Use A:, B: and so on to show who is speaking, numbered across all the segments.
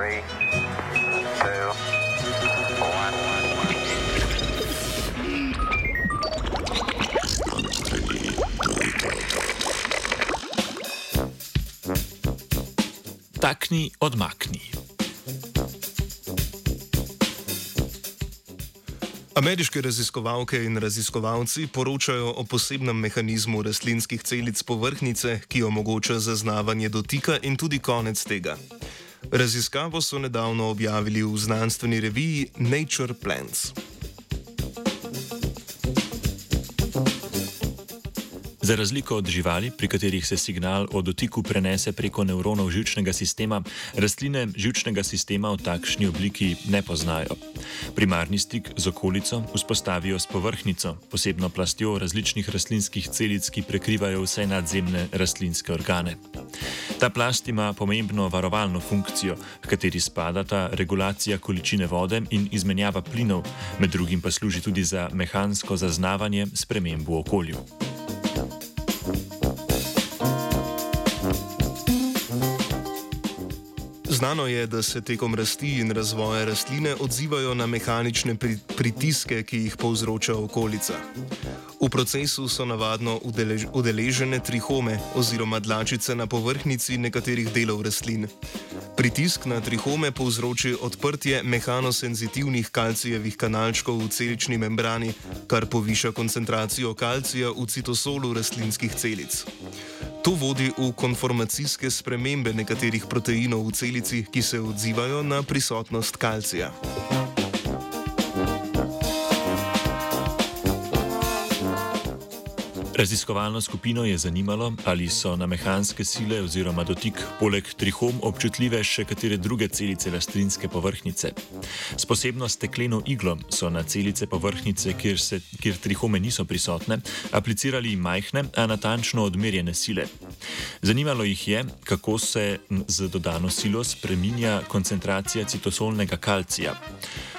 A: Three, two.
B: Takni, odmakni.
C: Ameriške raziskovalke in raziskovalci poročajo o posebnem mehanizmu rastlinskih celic povrhnice, ki omogoča zaznavanje dotika in tudi konec tega. Raziskavo so nedavno objavili v znanstveni reviji Nature Plants.
B: Za razliko od živali, pri katerih se signal o dotiku prenese preko nevronov žilčnega sistema, rastline žilčnega sistema v takšni obliki ne poznajo. Primarni stik z okolico vzpostavijo s povrhnico, posebno plastjo različnih rastlinskih celic, ki prekrivajo vse nadzemne rastlinske organe. Ta plast ima pomembno varovalno funkcijo, v kateri spadata regulacija količine vode in izmenjava plinov, med drugim pa služi tudi za mehansko zaznavanje sprememb v okolju.
C: Znano je, da se tekom rasti in razvoja rastline odzivajo na mehanične pri pritiske, ki jih povzroča okolica. V procesu so navadno udelež udeležene trihome oziroma dlačice na povrhnici nekaterih delov rastlin. Pritisk na trihome povzroči odprtje mehanosenzitivnih kalcijevih kanalčkov v celični membrani, kar poviša koncentracijo kalcija v citosolu rastlinskih celic. To vodi v konformacijske spremembe nekaterih proteinov v celici, ki se odzivajo na prisotnost kalcija.
B: Raziskovalno skupino je zanimalo, ali so na mehanske sile oziroma dotik poleg trihom občutljive še katere druge celice rastlinske povrhnice. S posebno stekleno iglo so na celice povrhnice, kjer, se, kjer trihome niso prisotne, aplicirali majhne, a natančno odmerjene sile. Zanimalo jih je, kako se z dodano silo spreminja koncentracija citosolnega kalcija.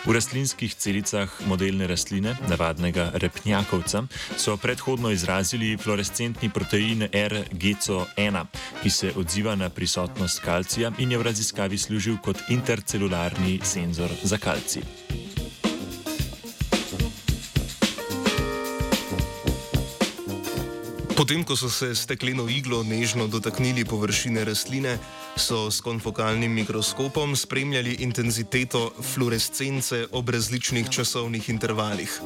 B: V rastlinskih celicah modelne rastline, navadnega repnjakovca, so predhodno izrazili fluorescentni protein RGCO1, ki se odziva na prisotnost kalcija in je v raziskavi služil kot intercelularni senzor za kalcij.
C: Potem, ko so se stekleno iglo nežno dotaknili površine rastline, so s konfokalnim mikroskopom spremljali intenziteto fluorescence ob različnih časovnih intervalih.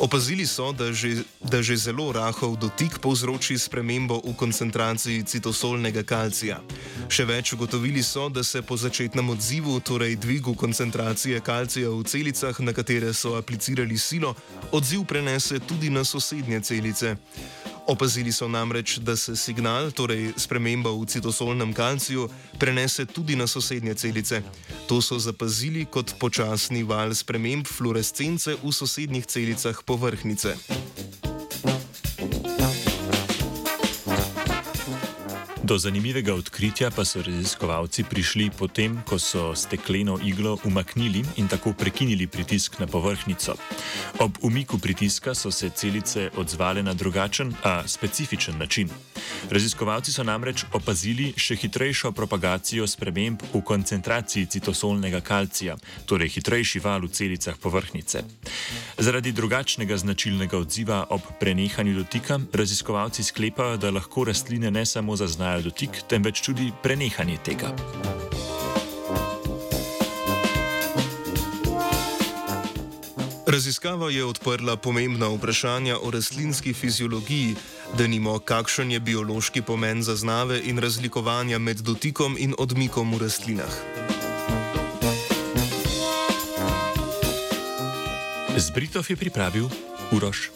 C: Opazili so, da že, da že zelo rahel dotik povzroči spremembo v koncentraciji citosolnega kalcija. Še več ugotovili so, da se po začetnem odzivu, torej dvigu koncentracije kalcija v celicah, na katere so aplicirali silo, odziv prenese tudi na sosednje celice. Opazili so namreč, da se signal, torej sprememba v citosolnem kalciju, prenese tudi na sosednje celice. To so zapazili kot počasni val sprememb fluorescence v sosednjih celicah povrhnice.
B: Do zanimivega odkritja pa so raziskovalci prišli potem, ko so stekleno iglo umaknili in tako prekinili pritisk na povrhnico. Ob umiku pritiska so se celice odzvale na drugačen, a specifičen način. Raziskovalci so namreč opazili še hitrejšo propagacijo sprememb v koncentraciji citosolnega kalcija, torej hitrejši val v celicah povrhnice. Zaradi drugačnega značilnega odziva ob prenehanju dotika, raziskovalci sklepajo, da lahko rastline ne samo zaznajo dotik, temveč tudi prenehanje tega.
C: Raziskava je odprla pomembna vprašanja o rastlinski fiziologiji, da nimo, kakšen je biološki pomen zaznave in razlikovanja med dotikom in odmikom v rastlinah.
B: Z Britov je pripravil Uroš